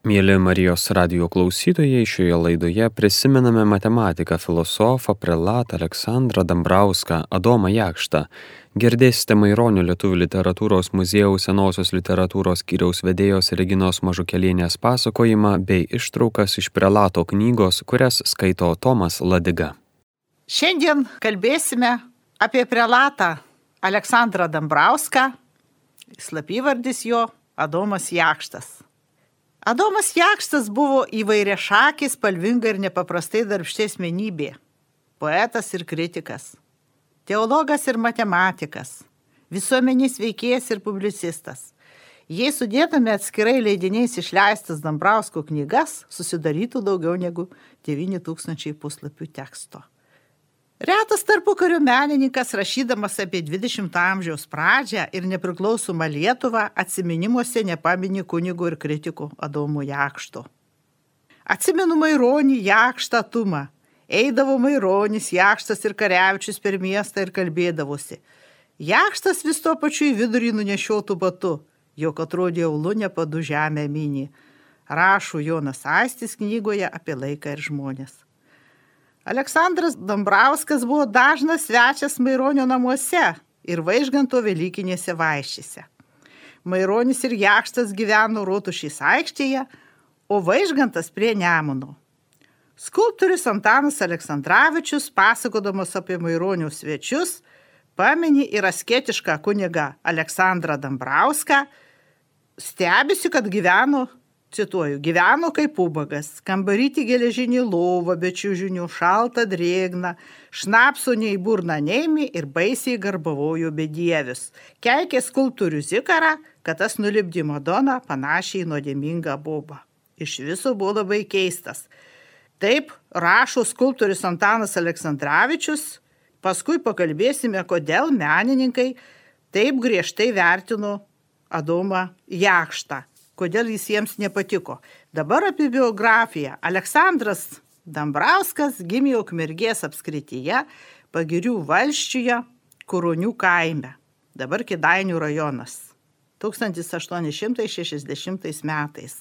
Mėly Marijos radio klausytojai, šioje laidoje prisimename matematiką, filosofą, prelatą Aleksandrą Dambrauską, Adomą Jakštą. Girdėsite Maironio Lietuvų literatūros muziejaus senosios literatūros skyriaus vedėjos Reginos Mažukelienės pasakojimą bei ištraukas iš prelato knygos, kurias skaito Tomas Ladiga. Šiandien kalbėsime apie prelatą Aleksandrą Dambrauską, slapyvardis jo Adomas Jakštas. Adomas Jakštas buvo įvairia šakis, spalvinga ir nepaprastai darbštė asmenybė. Poetas ir kritikas. Teologas ir matematikas. Visuomenės veikėjas ir publicistas. Jei sudėtume atskirai leidiniais išleistas Dambrausko knygas, susidarytų daugiau negu 9000 puslapių teksto. Retas tarpukario menininkas, rašydamas apie 20-ojo amžiaus pradžią ir nepriklausomą Lietuvą, atminimuose nepamini kunigų ir kritikų Adomų Jakšto. Atsimenu Maironį Jakštą Tumą. Eidavo Maironis, Jakštas ir Karevičius per miestą ir kalbėdavosi. Jakštas vis to pačiu į vidurį nunešiotų batu, jog atrodė aulu nepadu žemę minį. Rašo Jonas Aistis knygoje apie laiką ir žmonės. Aleksandras Dambrauskas buvo dažnas svečias Maironio namuose ir Vaižganto Velykinėse vaišėse. Maironis ir Jakštas gyveno Rotušys aikštėje, o Vaižgantas prie Nemuno. Skulptorius Antanas Aleksandраvičius, pasakodamas apie Maironio svečius, pamini ir asketišką kunigą Aleksandrą Dambrauską, stebisi, kad gyveno cituoju, gyveno kaip ubagas, kambaryti geležinį lovą, be čiūžinių, šaltą drėgną, šnapso nei burna neimi ir baisiai garbavojo bedievius. Keikė skulptorių zikarą, kad tas nulipdė Madoną panašiai nuodėmingą bobą. Iš viso buvo labai keistas. Taip rašo skulptorius Antanas Aleksandраvičius, paskui pakalbėsime, kodėl menininkai taip griežtai vertino Adomą Jakštą kodėl jis jiems nepatiko. Dabar apie biografiją. Aleksandras Dambrauskas gimė Ukmergės apskrityje, Pagirių valščiuje, Kuronių kaime, dabar Kidainių rajonas, 1860 metais.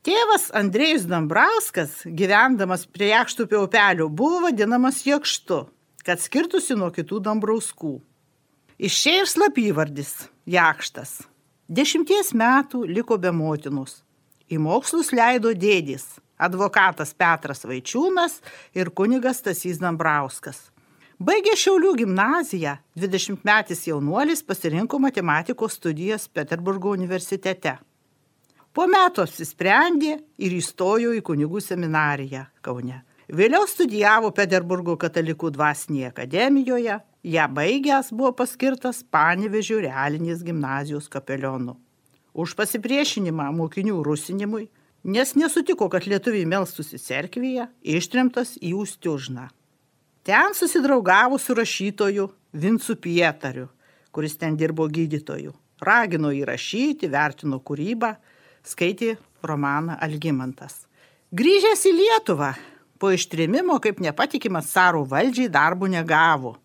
Tėvas Andrėjus Dambrauskas, gyvendamas prie Jakštupio upelio, buvo vadinamas Jakštu, kad skirtusi nuo kitų Dambrauskų. Iš čia ir slapyvardis Jakštas. Dešimties metų liko be motinos. Į mokslus leido dėdės - advokatas Petras Vaičiūnas ir kunigas Tasys Dambrauskas. Baigė Šiaulių gimnaziją, 20-metis jaunuolis pasirinko matematikos studijas Peterburgo universitete. Po metų apsisprendė ir įstojo į kunigų seminariją Kaune. Vėliau studijavo Peterburgo katalikų dvasinėje akademijoje, ją baigęs buvo paskirtas Panevežių realinės gimnazijos kapelionu. Už pasipriešinimą mokinių rusinimui, nes nesutiko, kad lietuviai melstųsi cerkvyje, ištrimtas į Ustiužną. Ten susidraugavo su rašytoju Vincu Pietariu, kuris ten dirbo gydytoju. Ragino įrašyti, vertino kūrybą, skaitė romaną Algymantas. Grįžęs į Lietuvą, po ištrimimo kaip nepatikimas carų valdžiai darbų negavo.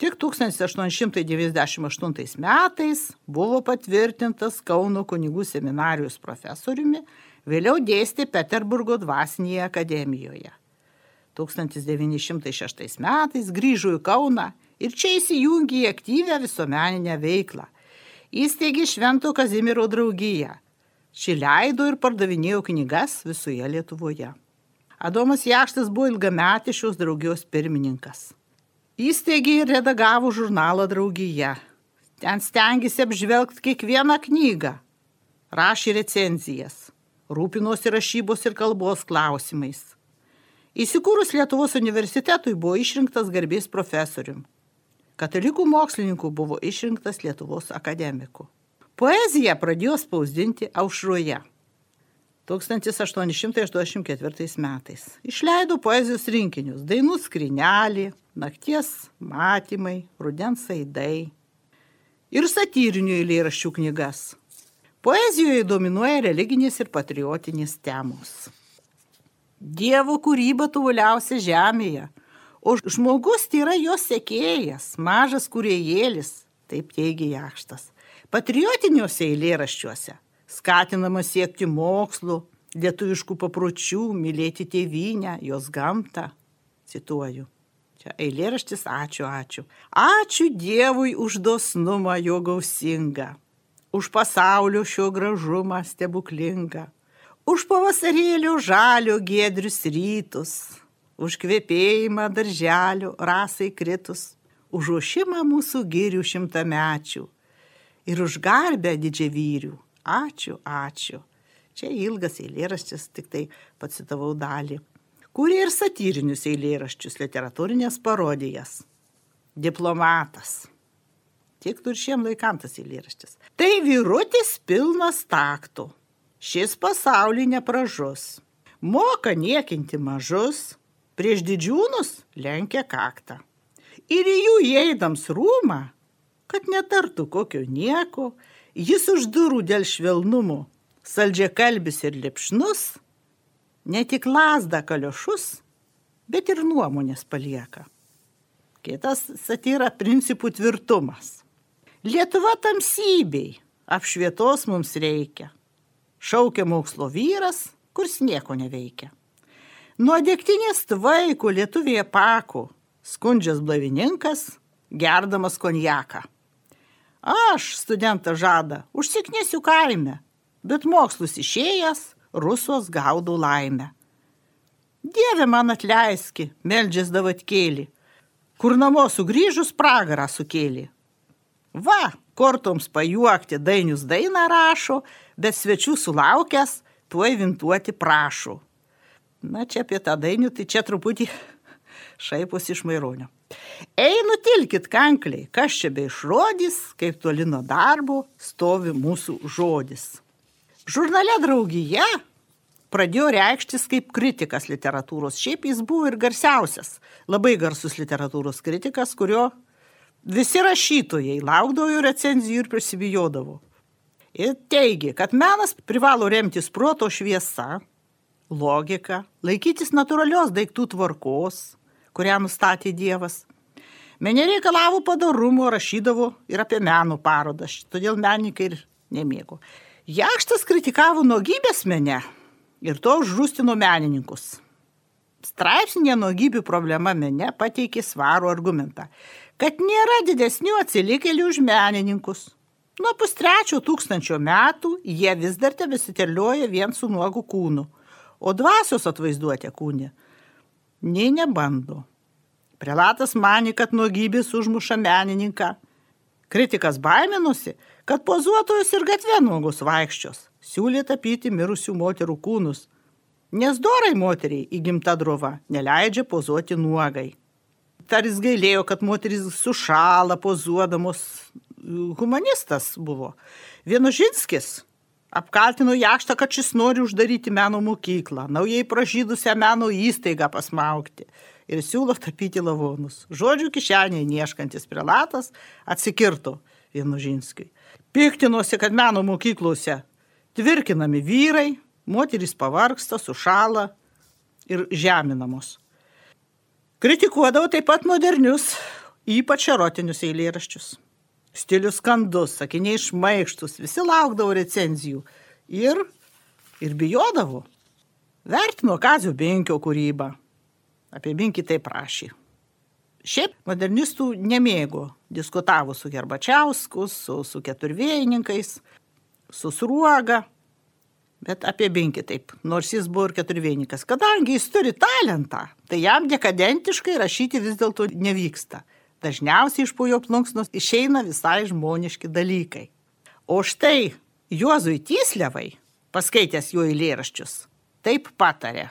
Tik 1898 metais buvo patvirtintas Kauno kunigų seminarijos profesoriumi, vėliau dėstė Peterburgo dvasinėje akademijoje. 1906 metais grįžo į Kauną ir čia įsijungė į aktyvę visuomeninę veiklą. Įsteigė Švento Kazimiero draugiją. Ši leido ir pardavinėjo knygas visoje Lietuvoje. Adomas Jakštas buvo ilgametis šios draugijos pirmininkas. Įsteigė ir redagavo žurnalą draugyje. Ten stengiasi apžvelgti kiekvieną knygą. Rašė recenzijas. Rūpinosi rašybos ir kalbos klausimais. Įsikūrus Lietuvos universitetui buvo išrinktas garbės profesorium. Katalikų mokslininkų buvo išrinktas Lietuvos akademiku. Poeziją pradėjo spausdinti aušroje. 1884 metais. Išleido poezijos rinkinius - Dainų skrinelį, Nakties matymai, Rudens aidai ir satyrinių eilėraščių knygas. Poezijoje dominuoja religinės ir patriotinės temos. Dievo kūryba tobuliausia žemėje, o žmogus tai yra jos sekėjas, mažas kuriejėlis, taip teigia Jakštas. Patriotiniuose eilėraščiuose skatinama siekti mokslų, lietuviškų papročių, mylėti tėvynę, jos gamtą. Cituoju. Čia eilėraštis ačiū, ačiū. Ačiū Dievui už dosnumą jo gausingą, už pasaulio šio gražumą stebuklingą, už pavasarėlio žalio gėdrius rytus, už kvepėjimą darželio rasai kritus, už ošimą mūsų girių šimtamečių ir už garbę didžiavyrių. Ačiū, ačiū. Čia ilgas eilėraštis, tik tai pacitavau dalį kūrė ir satyrinius eilėraščius, literatūrinės parodijas. Diplomatas. Tiktų ir šiem laikam tas eilėraštis. Tai vyrutis pilnas taktų. Šis pasaulį nepražus. Moka niekinti mažus, prieš didžiūnus lenkia kaktą. Ir į jų įeidams rūmą, kad netartų kokio nieko, jis už durų dėl švelnumo, saldžia kalbis ir lipšnus, ne tik lasdą kaliošus, bet ir nuomonės palieka. Kitas satyra principų tvirtumas. Lietuva tamsybei, apšvietos mums reikia. Šaukia mokslo vyras, kurs nieko neveikia. Nuo dėktinės tvaiko lietuvėje pakų, skundžias blavininkas, gerdamas konjaką. Aš, studentas žada, užsiknėsiu kaime, bet mokslus išėjęs, rusos gaudų laimę. Dieve man atleiski, meldžias davatkėlį, kur namo sugrįžus pragarą sukėlė. Va, kortoms pajuokti dainius dainą rašo, bet svečių sulaukęs tuoj vintuoti prašo. Na čia apie tą dainių, tai čia truputį šaipus iš maironio. Einu tilkit kankliai, kas čia be išrodys, kaip toli nuo darbo stovi mūsų žodis. Žurnale draugija pradėjo reikštis kaip kritikas literatūros. Šiaip jis buvo ir garsiausias, labai garsus literatūros kritikas, kurio visi rašytojai laukdavo recenzijų ir prisibijodavo. Ir teigia, kad menas privalo remtis proto šviesa, logika, laikytis natūralios daiktų tvarkos, kurią nustatė Dievas. Menė reikalavo padarumo, rašydavo ir apie menų parodas, todėl menininkai ir nemėgo. Jakštas kritikavo nuogybės mene ir to užrūstino menininkus. Straipsnė nuogybių problema mene pateikė svarų argumentą, kad nėra didesnių atsilikėlių už menininkus. Nuo pustrečio tūkstančio metų jie vis dar tebesiterlioja vien su nuogu kūnu, o dvasios atvaizduotė kūnė. Nei nebando. Prelatas mani, kad nuogybės užmuša menininką. Kritikas baiminusi, kad pozuotojus ir gatvė nuogus vaikščios, siūlė tapyti mirusių moterų kūnus, nes dorai moteriai įgimta drova neleidžia pozuoti nuogai. Taris gailėjo, kad moteris sušala pozuodamos, humanistas buvo. Vienužinskis apkaltino Jakštą, kad šis nori uždaryti meno mokyklą, naujai pražydusią meno įstaigą pasmaukti ir siūlo tapyti lavonus. Žodžių kišenėje nieškantis prelatas atsikirto Vienužinskiui. Piktinosi, kad meno mokyklose tvirkinami vyrai, moterys pavarksta, sušala ir žeminamos. Kritikuodavo taip pat modernius, ypač erotinius eilėraščius. Stilius skandus, sakiniai išmaištus, visi laukdavo recenzijų ir, ir bijodavo. Vertino Kazio Binkio kūrybą. Apie Binkį tai prašė. Šiaip modernistų nemėgo, diskutavo su Gerbačiausku, su, su keturvėjininkais, su Sruoga, bet apie Binkį taip, nors jis buvo ir keturvėjininkas. Kadangi jis turi talentą, tai jam dekadentiškai rašyti vis dėlto nevyksta. Dažniausiai iš po jo plunksnos išeina visai žmoniški dalykai. O štai Juozui Tyslevai, paskaitęs jo eilėraščius, taip patarė.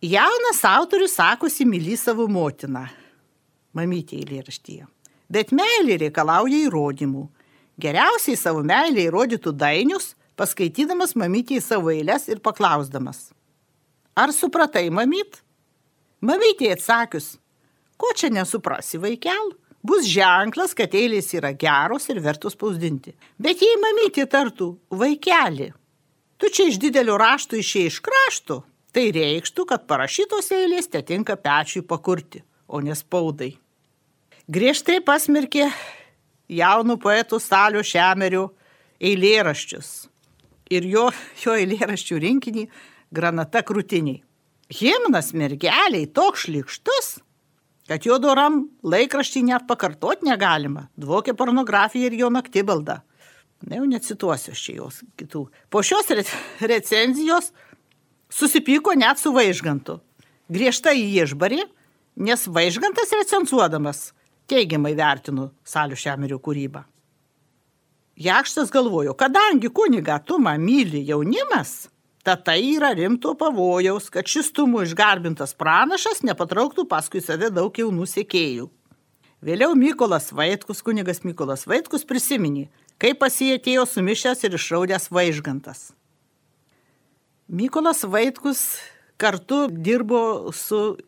Jaunas autorius sakosi myli savo motiną, mamytė eilėraštyje. Bet meilė reikalauja įrodymų. Geriausiai savo meilę įrodytų dainius, paskaitydamas mamytį į savo eilės ir paklausdamas. Ar supratai, mamyt? Mamytė atsakius, ko čia nesuprasi, vaikel? Bus ženklas, kad eilės yra geros ir vertos spausdinti. Bet jei mamytė tartų, vaikeli, tu čia iš didelio rašto išėjai iš krašto, tai reikštų, kad parašytos eilės te tinka pečiui pakurti o ne spaudai. Griežtai pasmerkė jaunų poetų Salio Šemerio eilėraščius ir jo, jo eilėraščių rinkinį Granata krūtiniai. Himnas mergeliai toks šlikštus, kad jo doram laikraštį net pakartot negalima. Dvokė pornografija ir jo naktibalda. Na jau necituosiu aš čia jos kitų. Po šios recenzijos susipyko net su vaižgantu. Griežtai jį išbarė, nes vaižgantas recenzuodamas teigiamai vertinu Salių Šemerio kūrybą. Jakštas galvojo, kadangi kuniga tu man myli jaunimas, tad tai yra rimto pavojaus, kad šis tumų išgarbintas pranašas nepatrauktų paskui save daug jaunų sėkėjų. Vėliau Mykolas Vaitkus, kunigas Mykolas Vaitkus prisiminė, kaip pas jį atėjo sumišęs ir išraudęs vaižgantas. Mykolas Vaitkus kartu dirbo su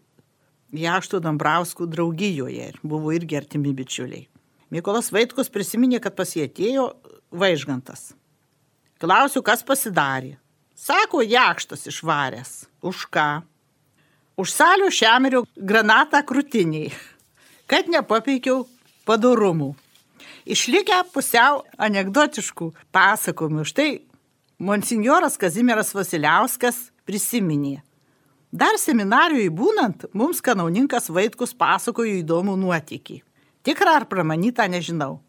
Jakštų Dambrauskų draugijoje ir buvo irgi artimi bičiuliai. Mykolas Vaitkus prisiminė, kad pas jį atėjo vaižgantas. Klausiu, kas pasidarė. Sako, jakštas išvaręs. Už ką? Už salių šemerio granatą krūtiniai, kad nepapeikiau padorumų. Išlikę pusiau anegdotiškų pasakojimų. Štai monsinjoras Kazimieras Vasiliauskas prisiminė. Dar seminarijoje būnant, mums kanauninkas Vaitkus pasakojo įdomų nuotykį. Tikrą ar pramanytą nežinau.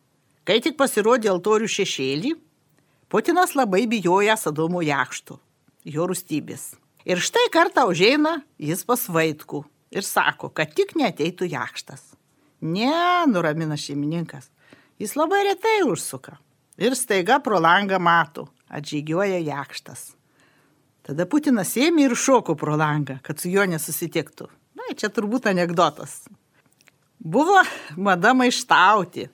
Kai tik pasirodė altorių šešėlį, Putinas labai bijoja Sadomo jakštų, jo rūstybės. Ir štai kartą užeina jis pas Vaitkų ir sako, kad tik neteitų jakštas. Ne, nuramina šeimininkas. Jis labai retai užsuka. Ir staiga pro langą mato, atžygiuoja jakštas. Tada Putinas ėmė ir šoko pro langą, kad su juo nesusitiktų. Na, čia turbūt anegdotas. Buvo mada maištauti.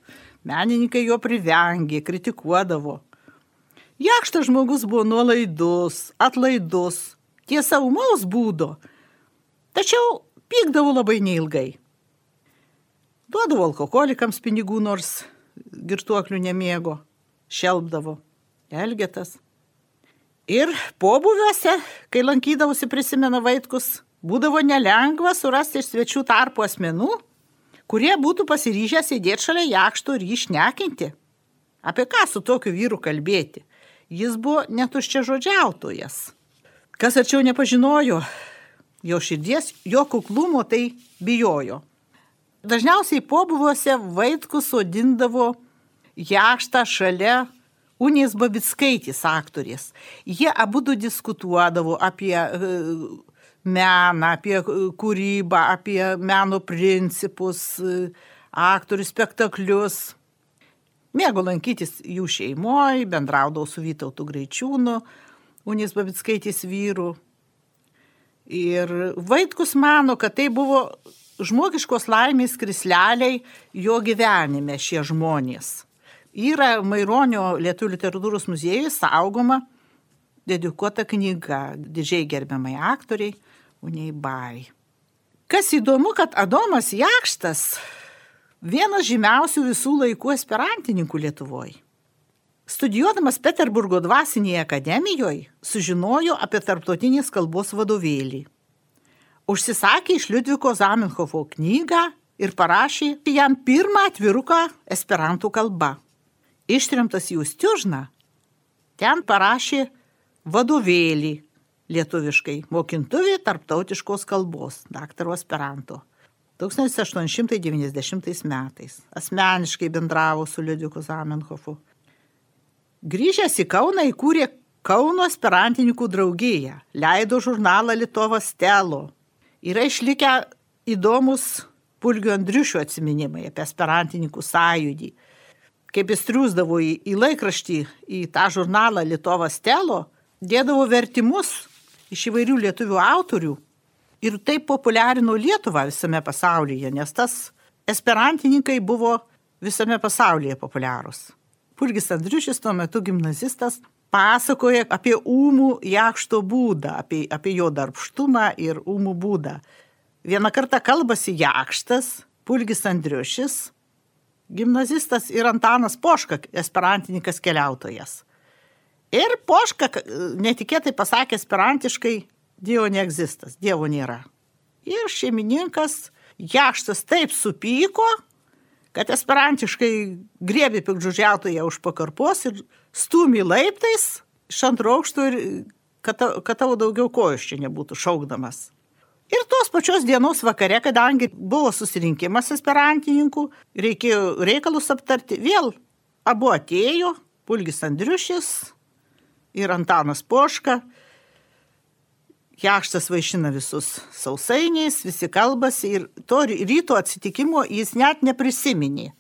Menininkai jo privengė, kritikuodavo. Jakštas žmogus buvo nuolaidus, atlaidus, tiesa umaus būdo, tačiau pykdavo labai neilgai. Duodavo alkoholikams pinigų, nors girtuoklių nemėgo, šelbdavo, elgetas. Ir pobuviuose, kai lankydavosi, prisimena Vaitkus, būdavo nelengva surasti iš svečių tarpo asmenų, kurie būtų pasiryžę sėdėti šalia jakšto ir jį išnekinti. Apie ką su tokiu vyru kalbėti? Jis buvo netuščia žodžiautojas. Kas arčiau nepažinojo jo širdies, jo kuklumo, tai bijojo. Dažniausiai pobuviuose Vaitkus sodindavo jakštą šalia Unės Babitskaitis aktorės. Jie abu diskutuodavo apie meną, apie kūrybą, apie meno principus, aktorių spektaklius. Mėgo lankytis jų šeimoje, bendraudavau su Vytautu Greičiūnu, Unis Babitskaitis vyru. Ir Vaitkus mano, kad tai buvo žmogiškos laimės krisleliai jo gyvenime šie žmonės. Yra Maironio Lietuvių literatūros muziejuje saugoma dedikuota knyga didžiai gerbiamai aktoriai Uniai Bai. Kas įdomu, kad Adomas Jakštas vienas žymiausių visų laikų esperantininkų Lietuvoje. Studijuodamas Peterburgo dvasinėje akademijoje, sužinojo apie tarptautinės kalbos vadovėlį. Užsisakė iš Liudviko Zamenhofo knygą ir parašė jam pirmą atviruką esperantų kalba. Ištrimtas į Ustiužną, ten parašė vadovėlį lietuviškai mokintuvė tarptautiškos kalbos, daktaro aspiranto. 1890 metais asmeniškai bendravo su Liudiku Zamenhofu. Grįžęs į Kauną įkūrė Kauno aspirantininkų draugiją, leido žurnalą Lietuvos Stelo. Yra išlikę įdomus Pulgio Andriušio atsiminimai apie aspirantininkų sąjūdį. Kaip jis triūsdavo į, į laikraštį, į tą žurnalą Lietuvos Stelo, dėdavo vertimus iš įvairių lietuvių autorių ir taip populiarino Lietuvą visame pasaulyje, nes tas esperantininkai buvo visame pasaulyje populiarūs. Purgis Andriušis tuo metu gimnazistas pasakoja apie ūmų jakšto būdą, apie, apie jo darbštumą ir ūmų būdą. Vieną kartą kalbasi jakštas, Purgis Andriušis, gimnazistas ir Antanas Poška, esperantininkas keliautojas. Ir Poška netikėtai pasakė esperantiškai, Dievo neegzistas, Dievo nėra. Ir šeimininkas Jaštas taip supyko, kad esperantiškai grėbė pikdžužiautoje už pakarpos ir stūmė laiptais iš antro aukšto ir kad, kad tavo daugiau kojos čia nebūtų šaukdamas. Ir tos pačios dienos vakare, kadangi buvo susirinkimas esperantininkų, reikėjo reikalus aptarti, vėl abu atėjo, Pulgis Andriušis ir Antanas Poška. Jakštas vaišina visus sausainiais, visi kalbasi ir to ryto atsitikimo jis net neprisiminė.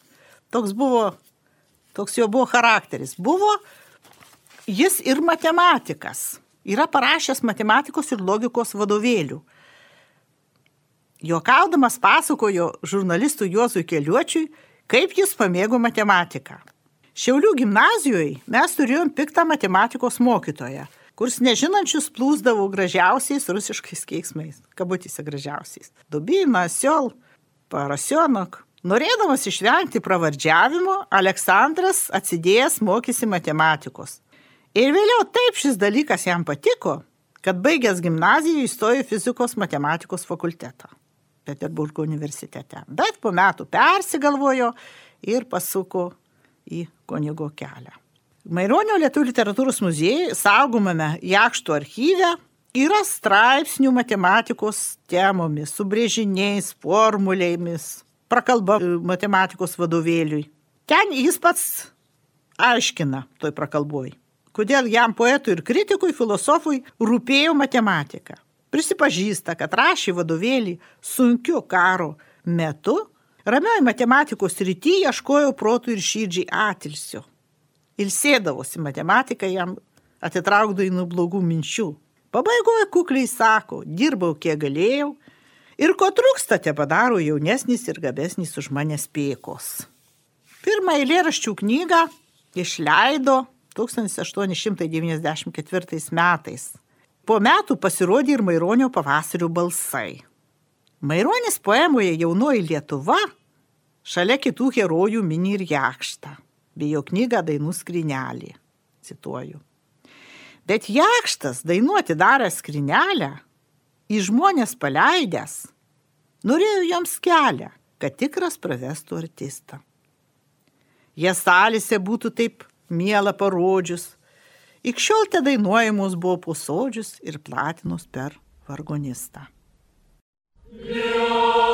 Toks buvo, toks jo buvo charakteris. Buvo jis ir matematikas. Yra parašęs matematikos ir logikos vadovėlių. Jokaudamas pasakojo žurnalistui Juozui Keliuočiui, kaip jis pamėgo matematiką. Šiaulių gimnazijoje mes turėjom piktą matematikos mokytoją, kuris nežinančius plūsdavo gražiausiais rusiškais keiksmais, kabutėse gražiausiais. Dubina, siol, parasionok. Norėdamas išvengti pravardžiavimo, Aleksandras atsidėjęs mokėsi matematikos. Ir vėliau taip šis dalykas jam patiko, kad baigęs gimnaziją įstojo fizikos matematikos fakultetą. Peterburgo universitete. Bet po metų persigalvojo ir pasuko į kunigo kelią. Maironio Lietuvų literatūros muziejuje saugomame Jakšto archyve yra straipsnių matematikos temomis, su brėžiniais, formulėmis, prakalba matematikos vadovėliui. Ten jis pats aiškina toj prakalboj, kodėl jam poetui ir kritikui, filosofui rūpėjo matematika prisipažįsta, kad rašė vadovėlį sunkiu karo metu, ramioj matematikos rytį ieškojo protų ir širdžiai atilsio. Ir sėdavosi matematika jam atitraukdavo nuo blogų minčių. Pabaigoje kukliai sako, dirbau kiek galėjau ir ko trūksta te padaro jaunesnis ir gabesnis už manęs pėkos. Pirmą eilėraščių knygą išleido 1894 metais. Po metų pasirodė ir Maironio pavasario balsai. Maironis poemoje Jaunoji Lietuva šalia kitų herojų mini ir jakštą, bei jo knygą Dainų skrinelį. Cituoju. Bet jakštas dainuoti daręs skrinelę, į žmonės paleidęs, norėjo joms kelią, kad tikras pravestų artistą. Jie salėse būtų taip miela parodžius, Ik šiol te dainuojamos buvo pusodžius ir platinos per vargonistą. Lietuva.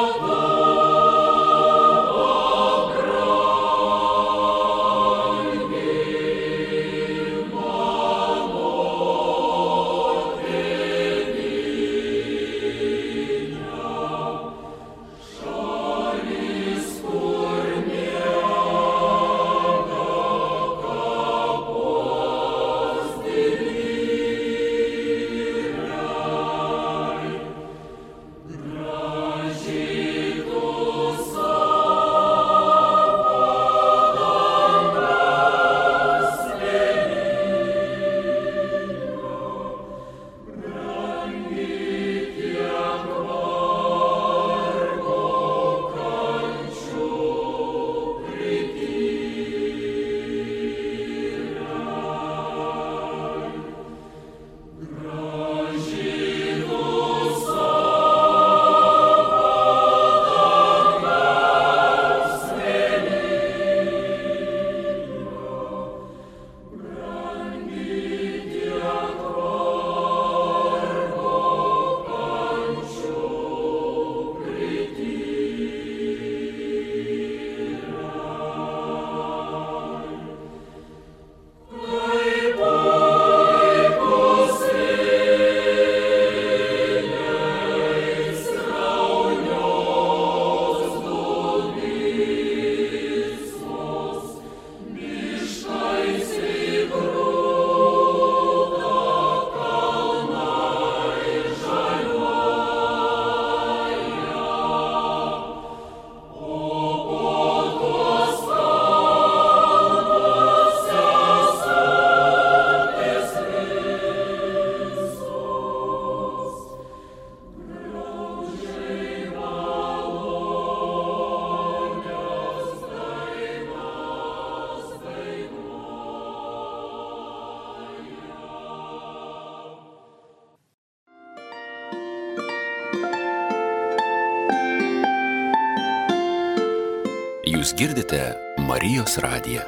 Jūs girdite Marijos radiją.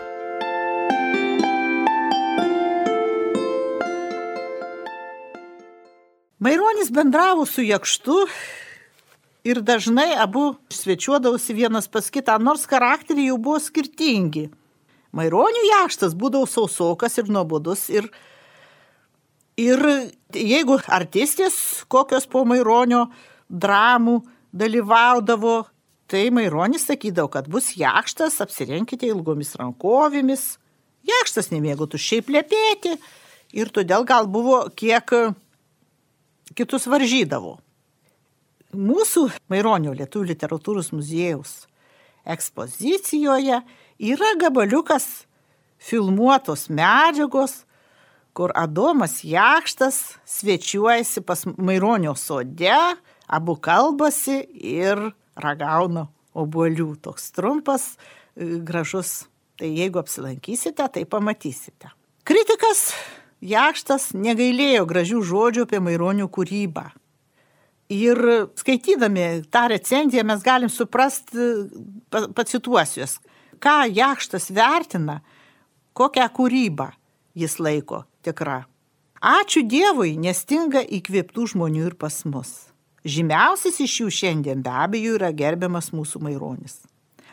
Maironis bendravo su Jakštu ir dažnai abu svečiuodavosi vienas pas kitą, nors charakteriai jau buvo skirtingi. Maironių jaštas būdavo sausokas ir nuobodus ir, ir jeigu artistės kokios po Maironio dramų dalyvaudavo, tai Maironis sakydavo, kad bus jakštas, apsirenkite ilgomis rankovėmis. Jakštas nemėgo tuščiai plėpėti ir todėl gal buvo kiek kitus varžydavo. Mūsų Maironio Lietuvų literatūros muziejaus ekspozicijoje yra gabaliukas filmuotos medžiagos, kur Adomas Jakštas svečiuojasi pas Maironio sode, abu kalbasi ir ragauna obolių. Toks trumpas, e, gražus. Tai jeigu apsilankysite, tai pamatysite. Kritikas Jakštas negailėjo gražių žodžių apie Maironių kūrybą. Ir skaitydami tą recenziją mes galim suprasti, pacituosiu jas, ką Jakštas vertina, kokią kūrybą jis laiko tikra. Ačiū Dievui, nestinga įkvėptų žmonių ir pas mus. Žymiausias iš jų šiandien be abejo yra gerbiamas mūsų Maironis.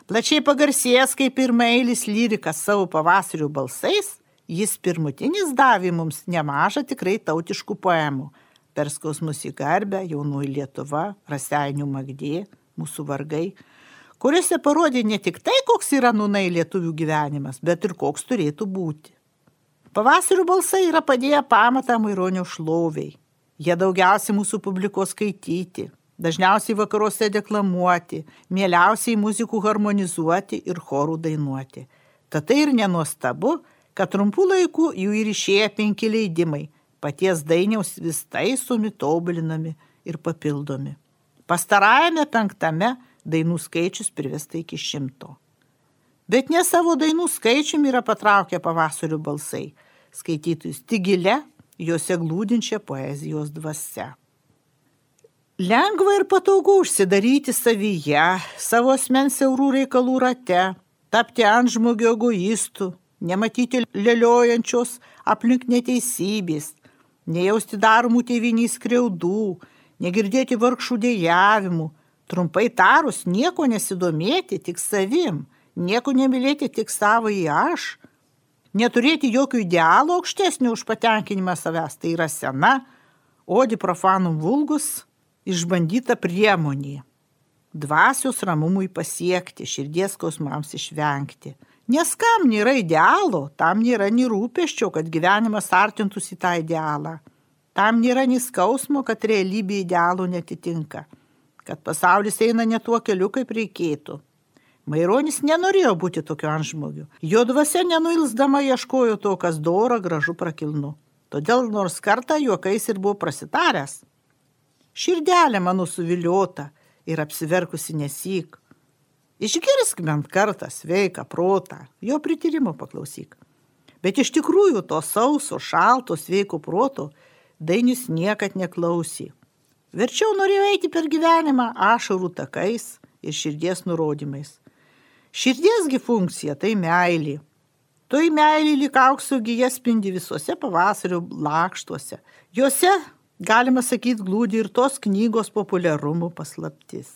Plačiai pagarsėjęs kaip pirmailis lyrikas savo pavasarių balsais, jis pirmutinis davė mums nemažą tikrai tautiškų poemų. Per skausmus į garbę, jaunoji Lietuva, Raseinių Magdė, mūsų vargai, kuriuose parodė ne tik tai, koks yra nunai lietuvių gyvenimas, bet ir koks turėtų būti. Pavasarių balsai yra padėję pamatą Maironio šloviai. Jie daugiausiai mūsų publikos skaityti, dažniausiai vakaruose deklamuoti, mieliausiai muzikų harmonizuoti ir chorų dainuoti. Tad tai ir nenuostabu, kad trumpų laikų jų ir išėję penki leidimai, paties dainiaus vis taisomi, tobulinami ir papildomi. Pastarajame penktame dainų skaičius privesta iki šimto. Bet ne savo dainų skaičiumi yra patraukę pavasario balsai, skaitytojus tik gilę juose glūdinčia poezijos dvasia. Lengva ir patogu užsidaryti savyje, savo asmens siaurų reikalų rate, tapti ant žmogio egoistų, nematyti lėliojančios aplink neteisybės, nejausti daromų tėviniai skriaudų, negirdėti vargšų dėjavimų, trumpai tarus nieko nesidomėti tik savim, nieko nemylėti tik savo į aš, Neturėti jokio idealo aukštesnio už patenkinimą savęs tai yra sena, odi profanum vulgus, išbandyta priemonė. Dvasios ramumui pasiekti, širdies skausmams išvengti. Nes kam nėra idealo, tam nėra nei rūpeščio, kad gyvenimas artintųsi tą idealą. Tam nėra nei skausmo, kad realybė idealų netitinka, kad pasaulis eina ne tuo keliu, kaip reikėtų. Maironis nenorėjo būti tokiu antžmogiu. Jo dvasia nenuilsdama ieškojo to, kas dora, gražu, prakilnu. Todėl nors kartą juokais ir buvo prasitaręs. Širdelė mano suviliota ir apsiverkusi nesyk. Išgirsk bent kartą sveiką protą, jo prityrimo paklausyk. Bet iš tikrųjų to sauso, šalto, sveiko proto dainius niekad neklausė. Verčiau norėjo eiti per gyvenimą ašarų takais ir širdies nurodymais. Širdiesgi funkcija tai meilė. Toj meilė lyg aukso gyja spindi visuose pavasario lakštuose. Juose, galima sakyti, glūdi ir tos knygos populiarumo paslaptis.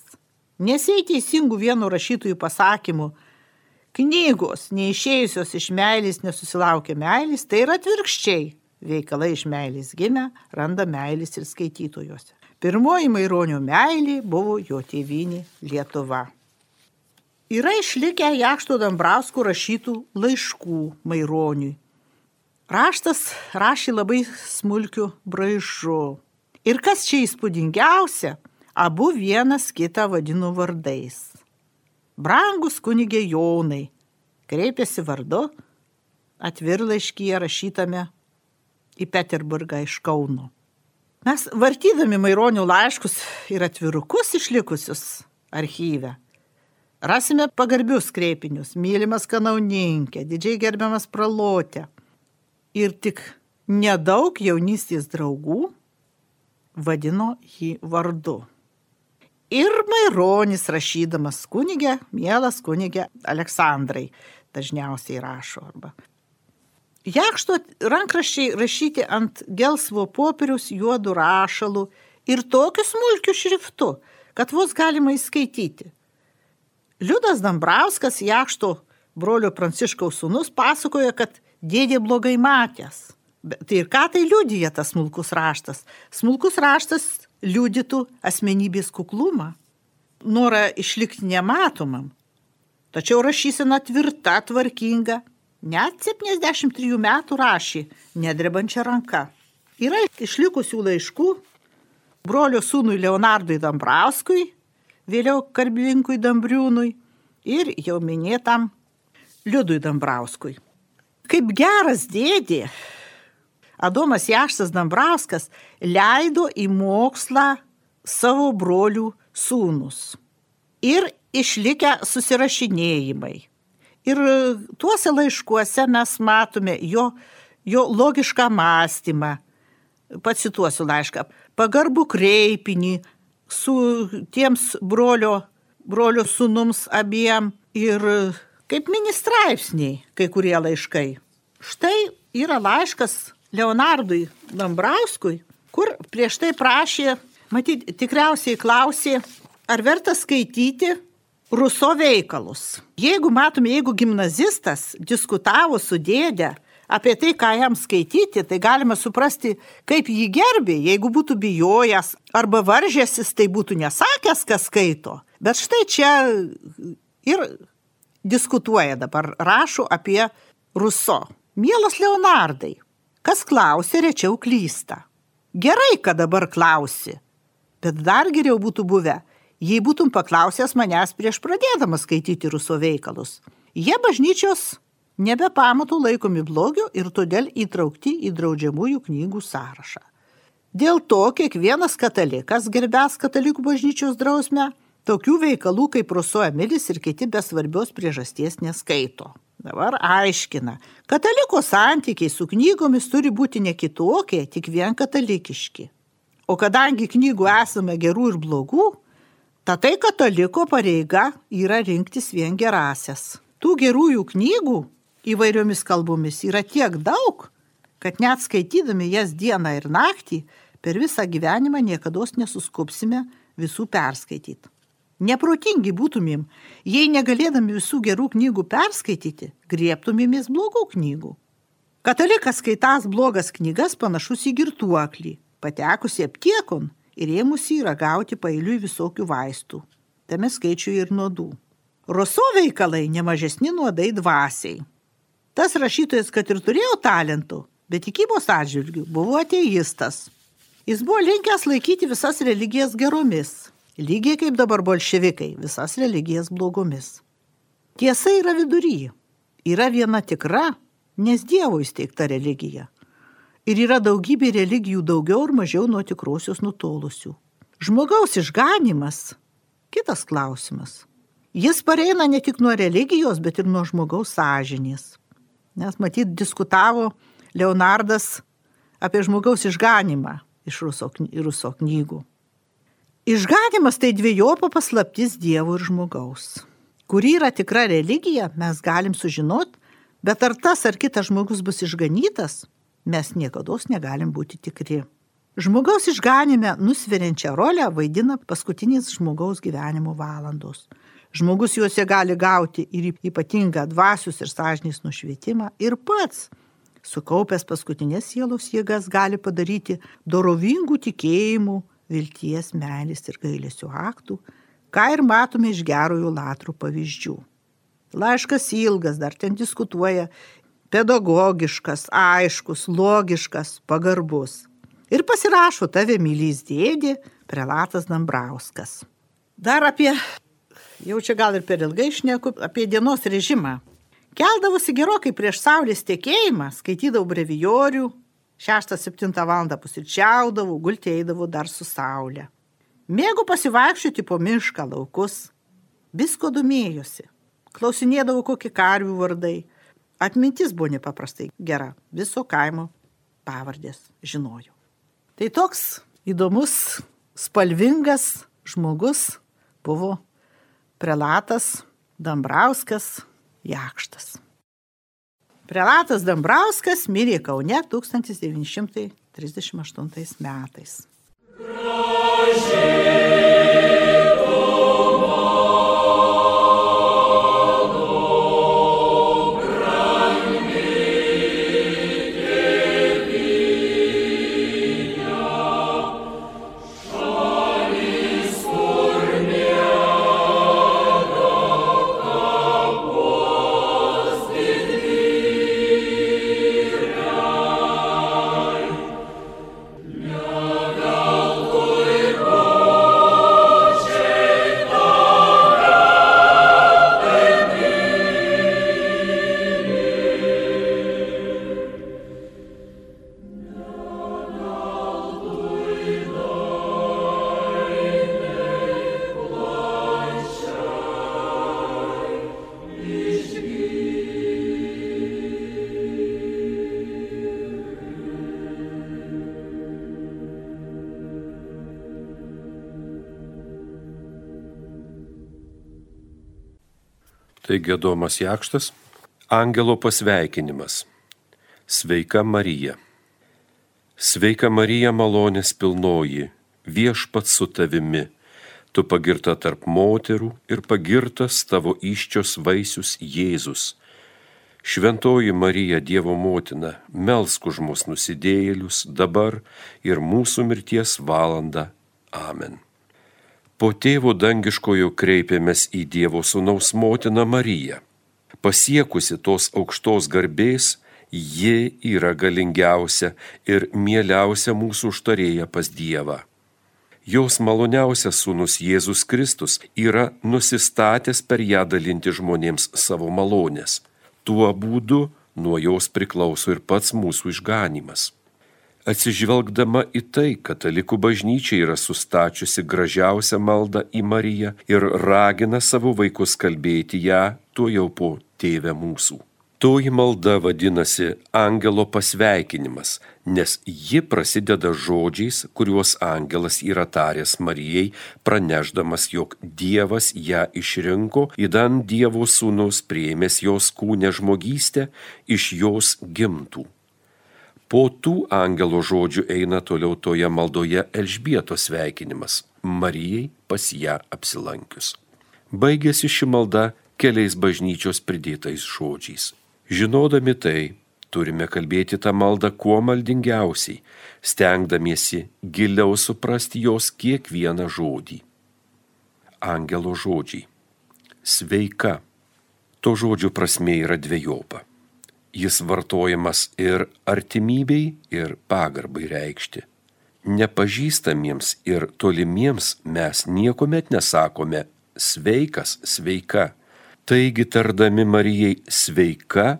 Nesiai teisingų vieno rašytojų pasakymų, knygos neišėjusios iš meilės nesusilaukia meilės, tai yra atvirkščiai. Veikalai iš meilės gimę randa meilės ir skaitytojuose. Pirmoji Maironio meilė buvo jo tėvinė Lietuva. Yra išlikę Jakšto Dambrauskų rašytų laiškų Maironiui. Raštas rašė labai smulkiu braižu. Ir kas čia įspūdingiausia, abu vienas kitą vadino vardais. Brangus kunigė Jonai, kreipėsi vardu, atvirlaiškyje rašytame į Peterburgą iš Kauno. Mes vartydami Maironio laiškus ir atvirukus išlikusius archyve Rasime pagarbius kreipinius, mylimas kanauninkė, didžiai gerbiamas pralotė. Ir tik nedaug jaunystės draugų vadino jį vardu. Ir Maironis rašydamas kunigė, mielas kunigė Aleksandrai, dažniausiai rašo arba. Jakšto rankraščiai rašyti ant gelsvo popieriaus juodų rašalų ir tokiu smulkiu šriftu, kad vos galima įskaityti. Liudas Dambrauskas, Jakšto brolio Pranciškaus sūnus, pasakoja, kad dėdė blogai matęs. Tai ir ką tai liudyja tas smulkus raštas? Smulkus raštas liudytų asmenybės kuklumą, norą išlikti nematomam. Tačiau rašysena tvirta, tvarkinga, net 73 metų rašė, nedrebančia ranka. Yra išlikusių laiškų brolio sūnui Leonardui Dambrauskui, vėliau karbininkui Dambriūnui ir jau minėtam Liudui Dambrauskui. Kaip geras dėdė, Adomas Jaštas Dambrauskas leido į mokslą savo brolių sūnus. Ir išlikę susirašinėjimai. Ir tuose laiškuose mes matome jo, jo logišką mąstymą. Pacituosiu laišką. Pagarbų kreipinį su tiems brolio, brolio sūnums abiem ir kaip mini straipsniai kai kurie laiškai. Štai yra laiškas Leonardui Dambrauskui, kur prieš tai prašė, matyt, tikriausiai klausė, ar verta skaityti Ruso veikalus. Jeigu matome, jeigu gimnazistas diskutavo su dėdė apie tai, ką jam skaityti, tai galima suprasti, kaip jį gerbė, jeigu būtų bijojęs arba varžęsis, tai būtų nesakęs, kas skaito. Bet štai čia ir diskutuoja dabar, rašo apie Ruso. Mielas Leonardai, Kas klausia, rečiau klysta. Gerai, kad dabar klausi, bet dar geriau būtų buvę, jei būtum paklausęs manęs prieš pradėdamas skaityti ruso veikalus. Jie bažnyčios nebe pamatų laikomi blogiu ir todėl įtraukti į draudžiamųjų knygų sąrašą. Dėl to kiekvienas katalikas, gerbęs katalikų bažnyčios drausmę, tokių veikalų kaip Ruso Emilis ir kiti be svarbios priežasties neskaito. Dabar aiškina, kataliko santykiai su knygomis turi būti ne kitokie, tik vien katalikiški. O kadangi knygų esame gerų ir blogų, tad tai kataliko pareiga yra rinktis vien gerasias. Tų gerųjų knygų įvairiomis kalbomis yra tiek daug, kad net skaitydami jas dieną ir naktį per visą gyvenimą niekada nesuskupsime visų perskaityti. Neprotingi būtumėm, jei negalėdami visų gerų knygų perskaityti, griebtumėmės blogų knygų. Katalikas skaitas blogas knygas panašus į girtuoklį, patekusi aptiekon ir ėmusi ragauti pailiui visokių vaistų, tame skaičiu ir nuodų. Roso veikalai nemažesni nuodai dvasiai. Tas rašytojas, kad ir turėjo talentų, bet tikybos atžvilgių buvo ateistas. Jis buvo linkęs laikyti visas religijas geromis lygiai kaip dabar bolševikai, visas religijas blogomis. Tiesa yra vidury. Yra viena tikra, nes Dievo įsteigta religija. Ir yra daugybė religijų daugiau ar mažiau nuo tikrosios nutolusių. Žmogaus išganimas - kitas klausimas. Jis pareina ne tik nuo religijos, bet ir nuo žmogaus sąžinės. Nes matyt, diskutavo Leonardas apie žmogaus išganimą iš Ruso, Ruso knygų. Išganimas tai dviejopa paslaptis Dievo ir žmogaus. Kuri yra tikra religija, mes galim sužinot, bet ar tas ar kitas žmogus bus išganytas, mes niekada negalim būti tikri. Žmogaus išganime nusveriančią rolę vaidina paskutinės žmogaus gyvenimo valandos. Žmogus juose gali gauti ir ypatingą dvasius ir sąžinės nušvietimą ir pats, sukaupęs paskutinės sielos jėgas, gali padaryti dorovingų tikėjimų vilties, meilės ir gailėsių aktų, ką ir matome iš gerųjų latrų pavyzdžių. Laiškas ilgas, dar ten diskutuoja, pedagogiškas, aiškus, logiškas, pagarbus. Ir pasirašo tave mylys dėdė, prelatas Dambrauskas. Dar apie, jau čia gal ir per ilgai išneku, apie dienos režimą. Keldavosi gerokai prieš saulės tekėjimą, skaitydavau brevijorių, 6-7 val. pusryčiaudavau, gulti eidavau dar su saulė. Mėgau pasivaikščioti po mišką laukus, visko domėjosi, klausinėdavau kokie karvių vardai. Atmintis buvo nepaprastai gera, viso kaimo pavardės žinojau. Tai toks įdomus, spalvingas žmogus buvo prelatas Dambrauskas Jakštas. Prelatas Dambrauskas mirė Kaune 1938 metais. Gražiai. Taigi Adomas Jakštas, Angelo pasveikinimas. Sveika Marija. Sveika Marija malonės pilnoji, viešpats su tavimi, tu pagirta tarp moterų ir pagirtas tavo iščios vaisius Jėzus. Šventoji Marija Dievo motina, melsk už mus nusidėjėlius dabar ir mūsų mirties valandą. Amen. Po tėvo dangiškojo kreipėmės į Dievo Sūnaus motiną Mariją. Pasiekusi tos aukštos garbės, ji yra galingiausia ir mieliausia mūsų užtarėja pas Dievą. Jos maloniausias sūnus Jėzus Kristus yra nusistatęs per ją dalinti žmonėms savo malonės. Tuo būdu nuo jos priklauso ir pats mūsų išganimas. Atsižvelgdama į tai, katalikų bažnyčia yra sustačiusi gražiausią maldą į Mariją ir ragina savo vaikus kalbėti ją tuo jau po tėvę mūsų. Toji malda vadinasi angelo pasveikinimas, nes ji prasideda žodžiais, kuriuos angelas yra taręs Marijai, praneždamas, jog Dievas ją išrinko, įdan Dievo sūnus prieimęs jos kūnę žmogystę iš jos gimtų. Po tų angelo žodžių eina toliau toje maldoje Elžbietos sveikinimas Marijai pas ją apsilankius. Baigėsi ši malda keliais bažnyčios pridėtais žodžiais. Žinodami tai, turime kalbėti tą maldą kuo maldingiausiai, stengdamiesi giliau suprasti jos kiekvieną žodį. Angelo žodžiai. Sveika. To žodžių prasme yra dviejopa jis vartojamas ir artimybei, ir pagarbai reikšti. Nepažįstamiems ir tolimiems mes niekuomet nesakome sveikas, sveika. Taigi tardami Marijai sveika,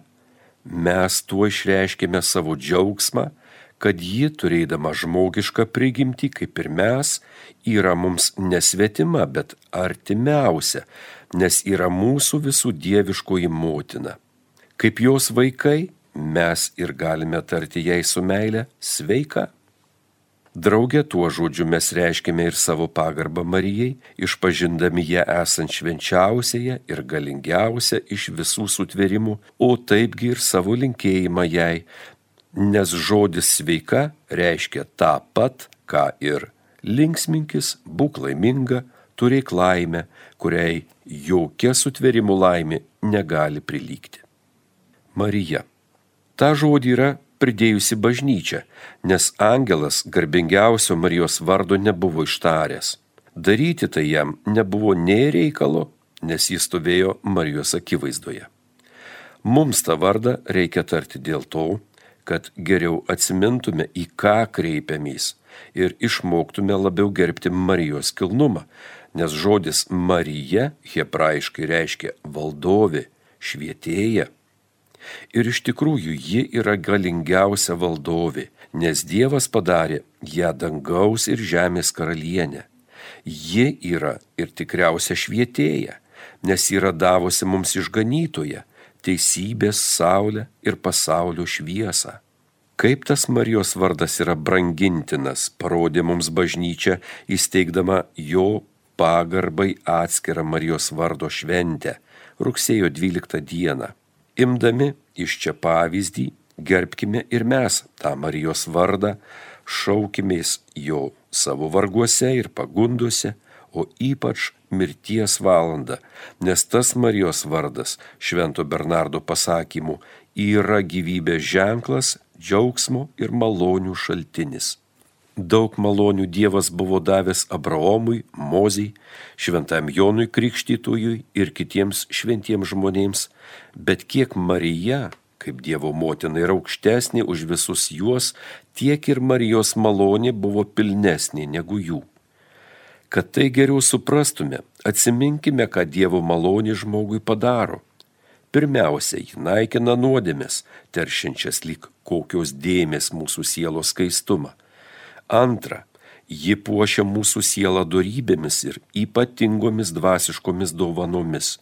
mes tuo išreiškime savo džiaugsmą, kad ji, turėdama žmogišką prigimtį, kaip ir mes, yra mums nesvetima, bet artimiausia, nes yra mūsų visų dieviškoji motina. Kaip jos vaikai, mes ir galime tarti jai su meile sveika. Draugė tuo žodžiu mes reiškime ir savo pagarbą Marijai, išpažindami ją esant švenčiausiaje ir galingiausia iš visų sutvėrimų, o taipgi ir savo linkėjimą jai, nes žodis sveika reiškia tą pat, ką ir linksminkis, būk laiminga, turėk laimę, kuriai jokia sutvėrimų laimė negali prilygti. Marija. Ta žodį yra pridėjusi bažnyčia, nes angelas garbingiausio Marijos vardo nebuvo ištaręs. Daryti tai jam nebuvo nei reikalo, nes jis stovėjo Marijos akivaizdoje. Mums tą vardą reikia tarti dėl to, kad geriau atsimintume, į ką kreipiamės ir išmoktume labiau gerbti Marijos kilnumą, nes žodis Marija hebrajiškai reiškia valdovė, švietėja Ir iš tikrųjų ji yra galingiausia valdovė, nes Dievas padarė ją dangaus ir žemės karalienę. Ji yra ir tikriausia švietėja, nes yra davusi mums išganytoje teisybės saulę ir pasaulio šviesą. Kaip tas Marijos vardas yra brangintinas, parodė mums bažnyčia įsteigdama jo pagarbai atskirą Marijos vardo šventę rugsėjo 12 dieną Imdami iš čia pavyzdį, gerbkime ir mes tą Marijos vardą, šaukimės jo savo varguose ir pagunduose, o ypač mirties valandą, nes tas Marijos vardas, Švento Bernardo pasakymu, yra gyvybės ženklas, džiaugsmo ir malonių šaltinis. Daug malonių Dievas buvo davęs Abraomui, Mozijai, šventam Jonui Krikštytujui ir kitiems šventiems žmonėms, bet kiek Marija, kaip Dievo motina, yra aukštesnė už visus juos, tiek ir Marijos malonė buvo pilnesnė negu jų. Kad tai geriau suprastume, atsiminkime, ką Dievo malonė žmogui padaro. Pirmiausia, ji naikina nuodėmės, teršinčias lyg kokios dėmės mūsų sielos skaistumą. Antra, ji puošia mūsų sielą darybėmis ir ypatingomis dvasiškomis dovanomis.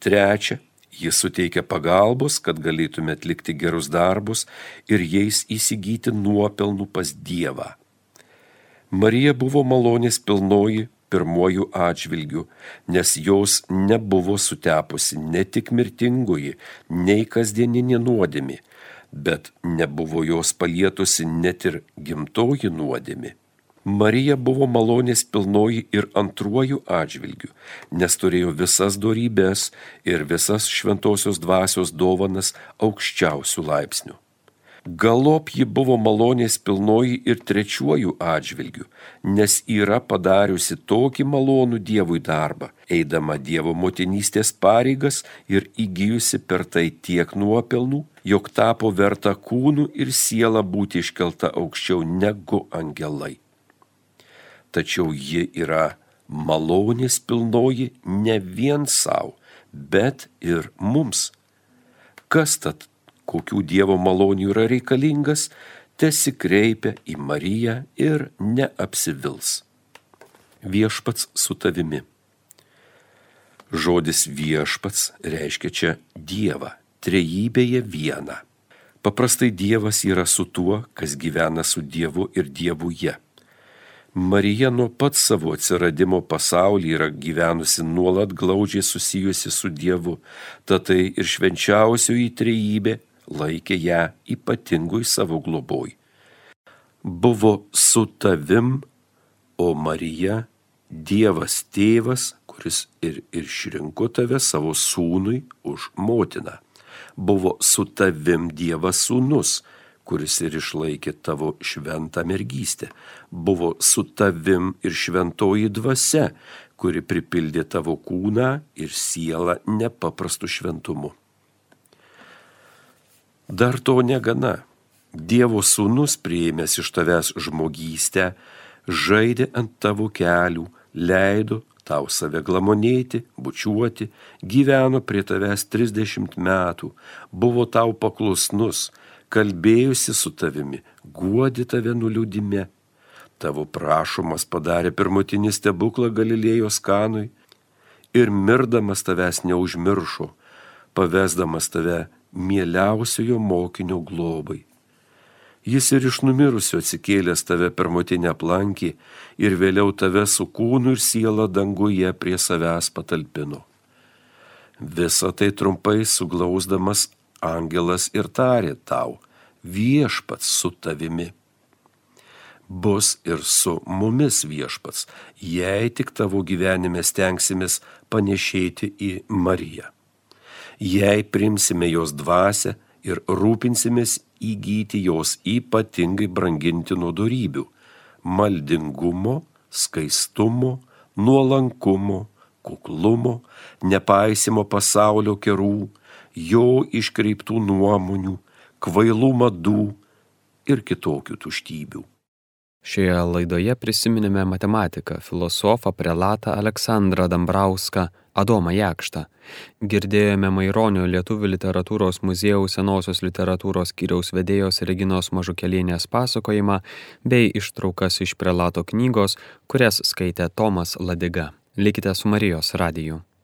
Trečia, ji suteikia pagalbos, kad galėtume atlikti gerus darbus ir jais įsigyti nuopelnų pas Dievą. Marija buvo malonės pilnoji pirmojų atžvilgių, nes jos nebuvo sutepusi ne tik mirtingoji, nei kasdieninė nuodėmi, bet nebuvo jos palietusi net ir gimtoji nuodėmi. Marija buvo malonės pilnoji ir antruoju atžvilgiu, nes turėjo visas dorybės ir visas šventosios dvasios dovanas aukščiausių laipsnių. Galop ji buvo malonės pilnoji ir trečiuoju atžvilgiu, nes yra padariusi tokį malonų Dievui darbą, eidama Dievo motinystės pareigas ir įgyjusi per tai tiek nuopelnų, jog tapo verta kūnų ir siela būti iškelta aukščiau negu angelai. Tačiau ji yra malonės pilnoji ne vien savo, bet ir mums. Kas tad kokių Dievo malonių yra reikalingas, tesikreipia į Mariją ir neapsivils. Viešpats su tavimi. Žodis viešpats reiškia čia Dievą, trejybėje vieną. Paprastai Dievas yra su tuo, kas gyvena su Dievu ir Dievuje. Marija nuo pat savo atsiradimo pasaulyje yra gyvenusi nuolat glaudžiai susijusi su Dievu, tad tai ir švenčiausioji trejybė laikė ją ypatingui savo globoj. Buvo su tavim, o Marija, Dievas tėvas, kuris ir išrinko tave savo sūnui už motiną. Buvo su tavim Dievas sūnus, kuris ir išlaikė tavo šventą mergystę. Buvo su tavim ir šventoji dvasia, kuri pripildė tavo kūną ir sielą nepaprastu šventumu. Dar to negana. Dievo sūnus prieimęs iš tavęs žmogystę, žaidė ant tavo kelių, leido tau save glamonėti, bučiuoti, gyveno prie tavęs 30 metų, buvo tau paklusnus, kalbėjusi su tavimi, guodi tave nuliūdime. Tavo prašomas padarė pirmutinį stebuklą Galilėjos kanui ir mirdamas tavęs neužmiršo, pavesdamas tave mieliausiojo mokinio globai. Jis ir iš numirusio atsikėlęs tave per motinę aplankį ir vėliau tave su kūnu ir siela danguje prie savęs patalpino. Visą tai trumpai suglausdamas angelas ir tarė tau, viešpats su tavimi. Bus ir su mumis viešpats, jei tik tavo gyvenime stengsimės panešėti į Mariją jei primsime jos dvasę ir rūpinsimės įgyti jos ypatingai brangintinų darybių - maldingumo, skaistumo, nuolankumo, kuklumo, nepaisimo pasaulio kerų, jo iškreiptų nuomonių, kvailų madų ir kitokių tuštybių. Šioje laidoje prisiminėme matematiką, filosofą, prelatą Aleksandrą Dambrauską, Adomą Jakštą. Girdėjome Maironio Lietuvių literatūros muziejaus senosios literatūros skyriaus vedėjos Reginos Mažukelienės pasakojimą bei ištraukas iš prelato knygos, kurias skaitė Tomas Ladiga. Likite su Marijos radiju.